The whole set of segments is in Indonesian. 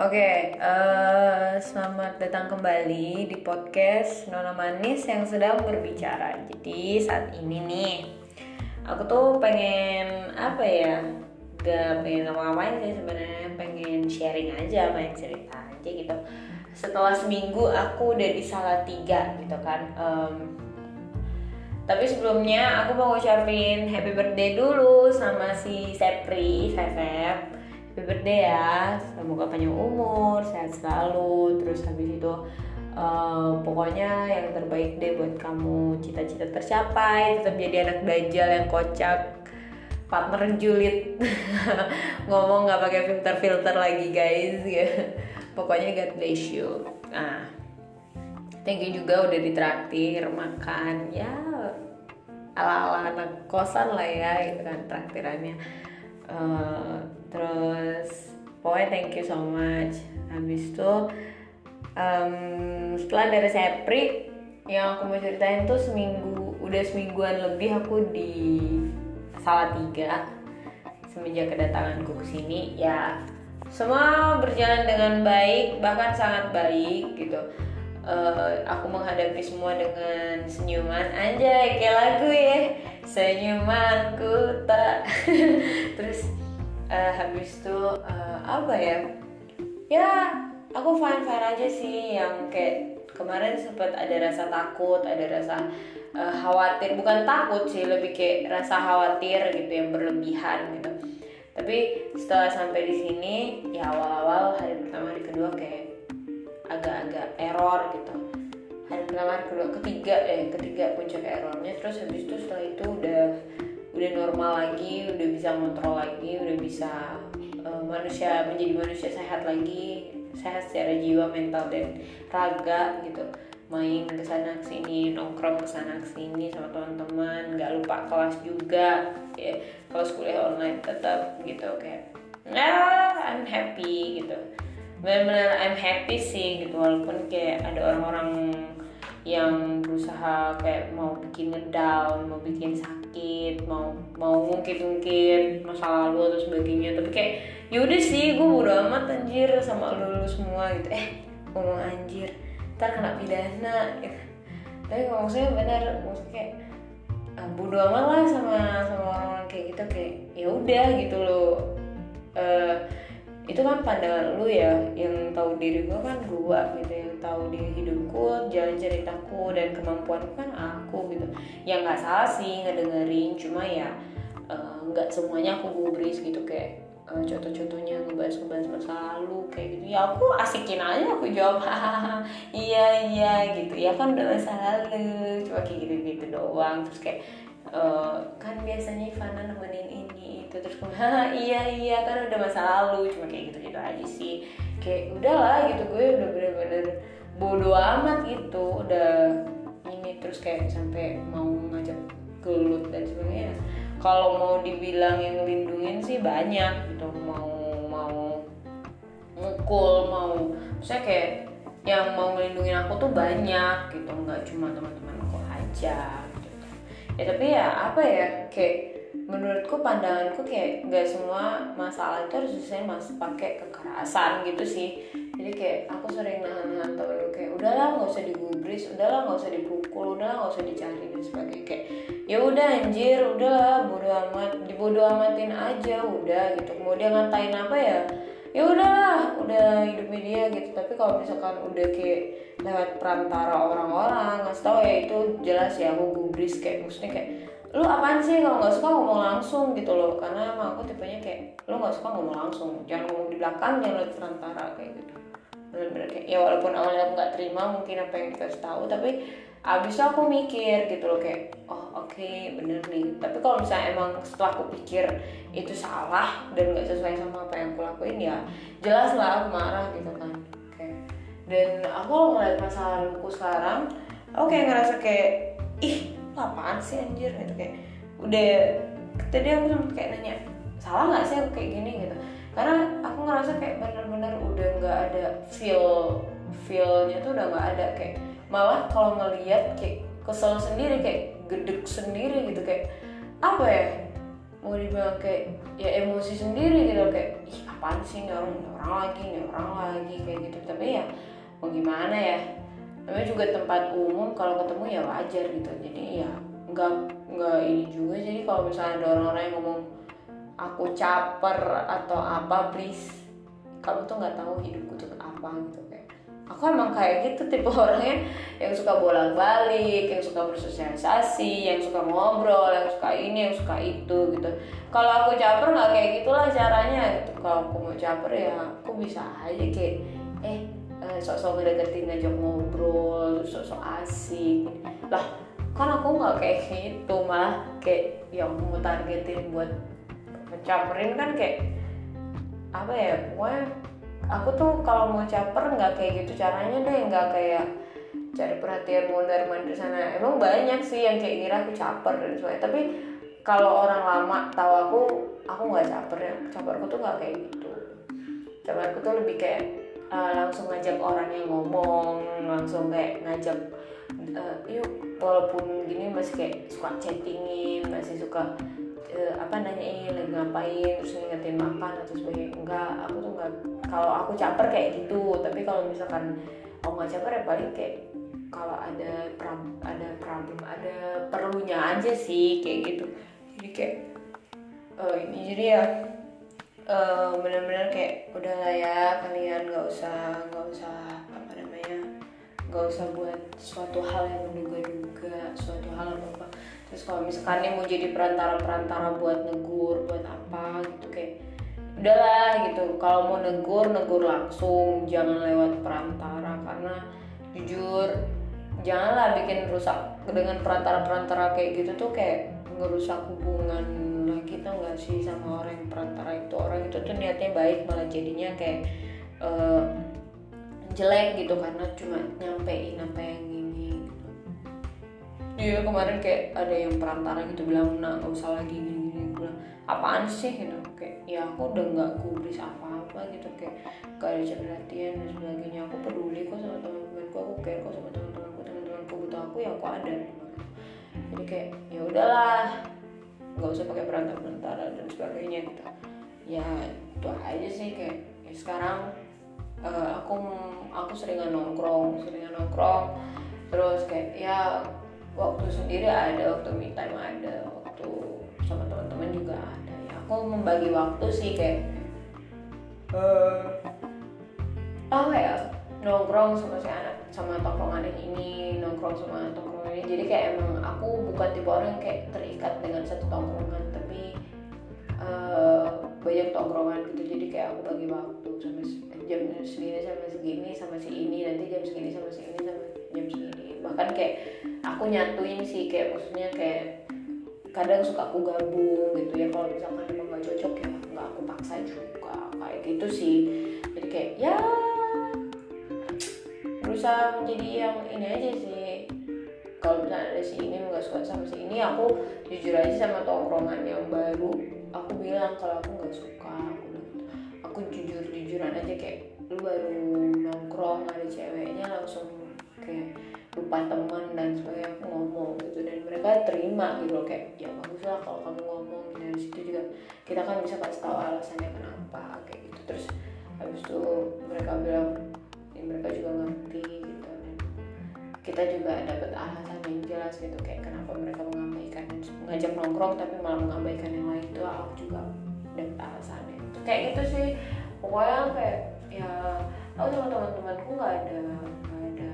Oke, eh, selamat datang kembali di podcast Nona Manis yang sedang berbicara. Jadi saat ini nih, aku tuh pengen apa ya? Gak pengen ngapa-ngapain sih sebenarnya, pengen sharing aja, pengen cerita aja gitu. Setelah seminggu aku udah di tiga gitu kan. Em, tapi sebelumnya aku mau ngucapin happy birthday dulu sama si Sepri, Sesep happy birthday ya. Semoga panjang umur sehat selalu. Terus habis itu uh, pokoknya yang terbaik deh buat kamu. Cita-cita tercapai tetap jadi anak dajal yang kocak. Partner julid. Ngomong nggak pakai filter filter lagi guys. Ya pokoknya God bless you. Nah thank you juga udah ditraktir makan. Ya ala ala anak kosan lah ya itu kan traktirannya uh, terus pokoknya thank you so much. Habis itu um, setelah dari Sepri yang aku mau ceritain tuh seminggu udah semingguan lebih aku di Salatiga. Semenjak kedatanganku ke sini ya semua berjalan dengan baik bahkan sangat baik gitu. Uh, aku menghadapi semua dengan senyuman. Anjay kayak lagu ya senyumanku tak. Terus uh, habis itu uh, apa ya? Ya aku fine fine aja sih. Yang kayak kemarin sempat ada rasa takut ada rasa uh, khawatir. Bukan takut sih lebih kayak rasa khawatir gitu yang berlebihan gitu. Tapi setelah sampai di sini ya awal-awal hari pertama hari kedua kayak agak-agak error gitu pertama hari kedua ketiga eh ketiga puncak errornya. Terus habis itu setelah itu udah udah normal lagi udah bisa ngontrol lagi udah bisa uh, manusia menjadi manusia sehat lagi sehat secara jiwa mental dan raga gitu. Main ke sana sini nongkrong ke sana sini sama teman-teman nggak lupa kelas juga ya kalau kuliah online tetap gitu kayak nah I'm happy gitu. Benar-benar I'm happy sih gitu walaupun kayak ada orang-orang yang berusaha kayak mau bikin ngedown, mau bikin sakit, mau mau ngungkit-ngungkit masa lalu atau sebagainya. Tapi kayak yaudah sih, gue bodo amat anjir sama lu, lu semua gitu. Eh ngomong anjir, ntar kena pidana gitu. Tapi maksudnya benar, maksudnya kayak ah, bodo amat lah sama sama orang-orang kayak gitu kayak ya udah gitu loh. Uh, itu kan pandangan lu ya yang tahu diri gue kan gue gitu yang tahu diri hidupku jalan ceritaku dan kemampuanku kan aku gitu. Yang nggak salah sih ngedengerin cuma ya eh, nggak uh, semuanya aku gubris gitu kayak uh, contoh-contohnya ngebahas-ngebahas masa lalu kayak gitu. Ya aku asikin aja aku jawab iya iya gitu. Ya kan udah masa lalu cuma kayak gitu-gitu doang. Terus kayak uh, kan biasanya Ivana nemenin ini itu. Terus iya iya kan udah masa lalu cuma kayak gitu gitu aja sih kayak udahlah gitu gue udah bener-bener bodo amat gitu. Udah ini terus kayak sampai mau ngajak gelut dan sebagainya. Kalau mau dibilang yang ngelindungin sih banyak gitu. Mau mau mukul mau saya kayak yang mau ngelindungin aku tuh banyak gitu. Nggak cuma teman-teman aku aja ya tapi ya apa ya kayak menurutku pandanganku kayak nggak semua masalah itu harus diselesaikan mas pakai kekerasan gitu sih. Jadi kayak aku sering nahan-nahan temen kayak udahlah nggak usah digubris udahlah nggak usah dipukul udahlah nggak usah dicari dan sebagainya. Kayak ya udah anjir udahlah bodo amat dibodo amatin aja udah gitu. Kemudian ngatain apa ya? Ya udahlah udah hidupnya dia gitu. Tapi kalau misalkan udah kayak lewat perantara orang-orang nggak tahu ya itu jelas ya aku gubris kayak maksudnya kayak lu apaan sih? Kalau nggak suka ngomong langsung gitu loh. Karena emang aku tipenya kayak lu nggak suka ngomong langsung jangan ngomong di belakang jangan lewat perantara kayak gitu. Bener-bener kayak ya walaupun awalnya aku nggak terima mungkin apa yang kita tahu tapi abis itu aku mikir gitu loh kayak oh oke okay, bener nih. Tapi kalau misalnya emang setelah aku pikir itu salah dan nggak sesuai sama apa yang aku lakuin ya jelas lah aku marah gitu kan kayak. Dan aku ngeliat masa laluku sekarang aku kayak ngerasa kayak ih apaan sih anjir? Gitu kayak udah tadi aku sempet kayak nanya salah nggak sih aku kayak gini? Gitu. Karena aku ngerasa kayak bener-bener udah nggak ada feel feelnya tuh udah nggak ada. Kayak malah kalau ngeliat kayak kesel sendiri kayak gedek sendiri gitu kayak apa ya? Mau dibilang kayak ya emosi sendiri gitu kayak ih apaan sih nih orang nih orang lagi nih orang lagi kayak gitu. Tapi ya mau gimana ya namanya juga tempat umum kalau ketemu ya wajar gitu. Jadi ya nggak nggak ini juga. Jadi kalau misalnya ada orang-orang yang ngomong aku caper atau apa please. Kamu tuh nggak tahu hidupku tuh apa gitu kayak. Aku emang kayak gitu tipe orangnya. Yang suka bolak balik yang suka bersosialisasi yang suka ngobrol yang suka ini yang suka itu gitu. Kalau aku caper nggak kayak gitulah caranya gitu. Kalau aku mau caper ya aku bisa aja kayak eh sok-sok ngedeketin ngajak ngobrol sok-sok asik. Lah kan aku nggak kayak gitu malah kayak yang mau targetin buat mencaperin kan kayak apa ya pokoknya aku tuh kalau mau caper nggak kayak gitu caranya deh nggak kayak cari perhatian mondar mandir sana. Emang banyak sih yang kayak ngira aku caper dan sebagainya tapi kalau orang lama tahu aku aku nggak caper ya. Caperku tuh nggak kayak gitu. Caperku tuh lebih kayak uh, langsung ngajak orang yang ngomong langsung kayak ngajak uh, yuk walaupun gini masih kayak suka chattingin masih suka uh, apa nanyain lagi ngapain terus ngingetin makan atau sebagainya. Enggak aku tuh enggak kalau aku caper kayak gitu. Tapi kalau misalkan aku nggak caper ya paling kayak kalau ada pram, ada problem ada perlunya aja sih kayak gitu. Jadi kayak uh, ini jadi ya uh, benar-benar kayak udah lah ya kalian nggak usah nggak usah apa namanya nggak usah buat suatu hal yang menduga-duga suatu hal apa apa. Terus kalau misalkan ini mau jadi perantara-perantara buat negur buat apa gitu kayak udahlah gitu. Kalau mau negur negur langsung jangan lewat perantara karena jujur janganlah bikin rusak dengan perantara-perantara kayak gitu tuh kayak ngerusak hubungan lagi tau gak sih sama orang yang perantara itu? Orang itu tuh niatnya baik malah jadinya kayak uh, jelek gitu karena cuma nyampein apa yang ini gitu. Iya kemarin kayak ada yang perantara gitu bilang nah nggak usah lagi gini gini bilang apaan sih? Gitu. Kayak ya aku udah nggak gubris apa-apa gitu. Kayak gak ada perhatian dan sebagainya. Aku peduli kok sama teman-temanku. Aku care kok sama teman-temanku. Teman-temanku butuh aku ya aku ada. Jadi kayak ya udahlah nggak usah pakai perantara-perantara dan sebagainya gitu. Ya itu aja sih kayak ya sekarang uh, aku aku seringan nongkrong seringan nongkrong. Terus kayak ya waktu sendiri ada waktu me time ada waktu sama teman-teman juga ada. Ya aku membagi waktu sih kayak uh, oh ya nongkrong sama si anak sama tongkrongan ini nongkrong sama tongkrongan ini. Jadi kayak emang aku bukan tipe orang kayak terikat dengan satu tongkrongan tapi uh, banyak tongkrongan gitu. Jadi kayak aku bagi waktu sampai jam segini sama segini sama si ini nanti jam segini sama si ini sama jam segini. Bahkan kayak aku nyatuin sih kayak maksudnya kayak kadang suka aku gabung gitu ya. Kalau misalkan emang gak cocok ya nggak aku paksa juga kayak gitu sih. Jadi kayak ya berusaha menjadi yang ini aja sih. Kalau misalnya ada si ini nggak suka sama si ini aku jujur aja sama tongkrongan yang baru aku bilang kalau aku nggak suka aku aku jujur jujuran aja kayak lu baru nongkrong ada ceweknya langsung kayak lupa teman dan sebagainya aku ngomong gitu. Dan mereka terima gitu loh kayak ya bagus lah kalau kamu ngomong dari situ juga kita kan bisa kasih tahu alasannya kenapa kayak gitu. Terus habis itu mereka bilang ya mereka juga gitu dan kita juga dapat alasan yang jelas gitu kayak kenapa mereka mengabaikan ngajak nongkrong tapi malah mengabaikan yang lain itu aku juga dapat alasannya kayak gitu sih pokoknya kayak ya aku sama teman-temanku nggak ada nggak ada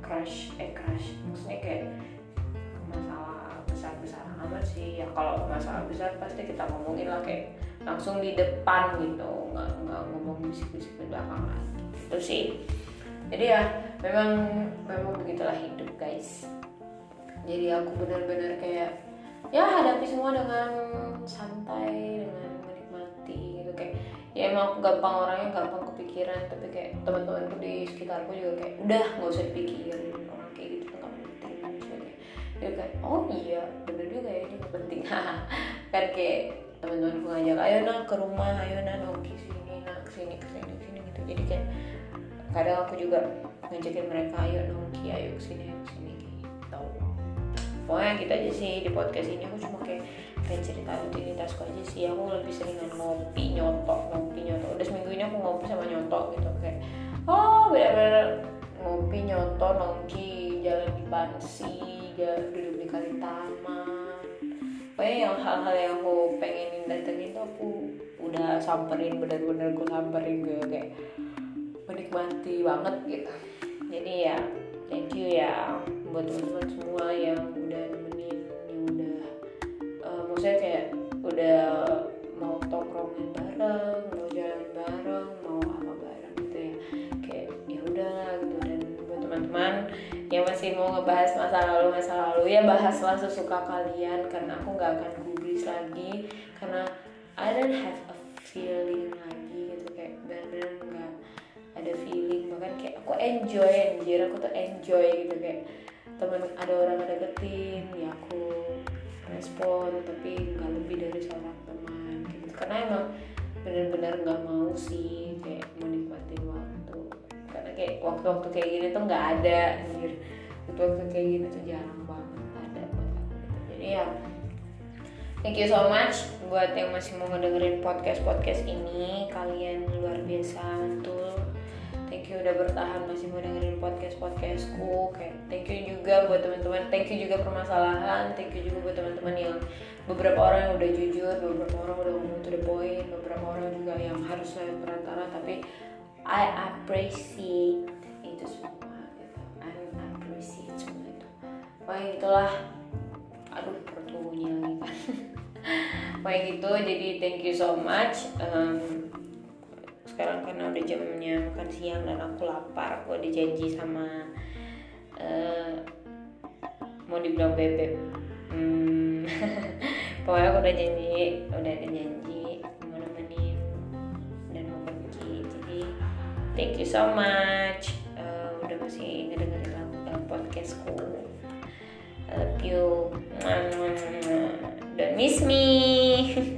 crush eh crush maksudnya kayak masalah besar-besar amat sih. Ya kalau masalah besar pasti kita ngomongin lah kayak langsung di depan gitu nggak nggak ngomong bisik-bisik di belakang. Itu sih jadi ya memang memang begitulah hidup guys. Jadi aku benar-benar kayak ya hadapi semua dengan santai dengan menikmati gitu. Kayak ya emang aku gampang orangnya gampang kepikiran tapi kayak teman-temanku di sekitarku juga kayak udah nggak usah dipikirin. Orang kayak gitu nggak penting sebagainya. Dia kayak oh iya bener juga ya ini penting. Kan kayak teman-temanku ngajak ayo nak ke rumah ayo nak nongki sini nak ke sini ke sini ke sini gitu. Jadi kayak kadang aku juga ngajakin mereka ayo nongki ayo ke sini ayo ke sini gitu. Pokoknya kita aja sih di podcast ini aku cuma kayak kayak cerita rutinitasku aja sih. Aku lebih seringan ngopi nyotok ngopi nyotok udah seminggu ini aku ngopi sama nyotok gitu kayak oh bener-bener ngopi nyotok nongki jalan di pansi jalan duduk di kali taman pokoknya yang hal-hal yang aku pengenin datengin tuh aku udah samperin bener-bener aku samperin gue kayak menikmati banget gitu. Jadi ya thank you ya buat teman-teman semua yang udah nemenin yang udah uh, maksudnya kayak udah mau tongkrongin bareng mau jalan bareng mau apa bareng gitu ya. Kayak ya udahlah gitu. Dan buat teman-teman yang masih mau ngebahas masa lalu masa lalu ya bahaslah sesuka kalian karena aku nggak akan gubris lagi. Karena I don't have a feeling lagi ada feeling bahkan kayak aku enjoy anjir aku tuh enjoy gitu kayak temen ada orang ada deketin ya aku respon tapi nggak lebih dari seorang teman gitu. Karena emang bener-bener nggak mau sih kayak menikmati waktu. Karena kayak waktu-waktu kayak gini tuh nggak ada anjir. Waktu-waktu kayak gini tuh jarang banget ada buat aku gitu. Jadi ya Thank you so much buat yang masih mau ngedengerin podcast podcast ini. Kalian luar biasa betul thank you udah bertahan masih mau dengerin podcast podcastku kayak thank you juga buat teman-teman. Thank you juga permasalahan. Thank you juga buat teman-teman yang beberapa orang yang udah jujur beberapa orang udah ngomong to the point beberapa orang juga yang harus lewat perantara. Tapi I appreciate itu semua gitu. I appreciate semua itu. Pokoknya itulah. Aduh perutnya lagi. Kan Pokoknya gitu. Jadi thank you so much. Um, sekarang karena udah jamnya makan siang dan aku lapar aku ada janji sama uh, mau dibilang bebek hmm, pokoknya aku udah janji udah ada janji mau nemenin dan mau pergi. Jadi thank you so much. Uh, udah masih ngedengerin uh, podcastku. I love you. Don't miss me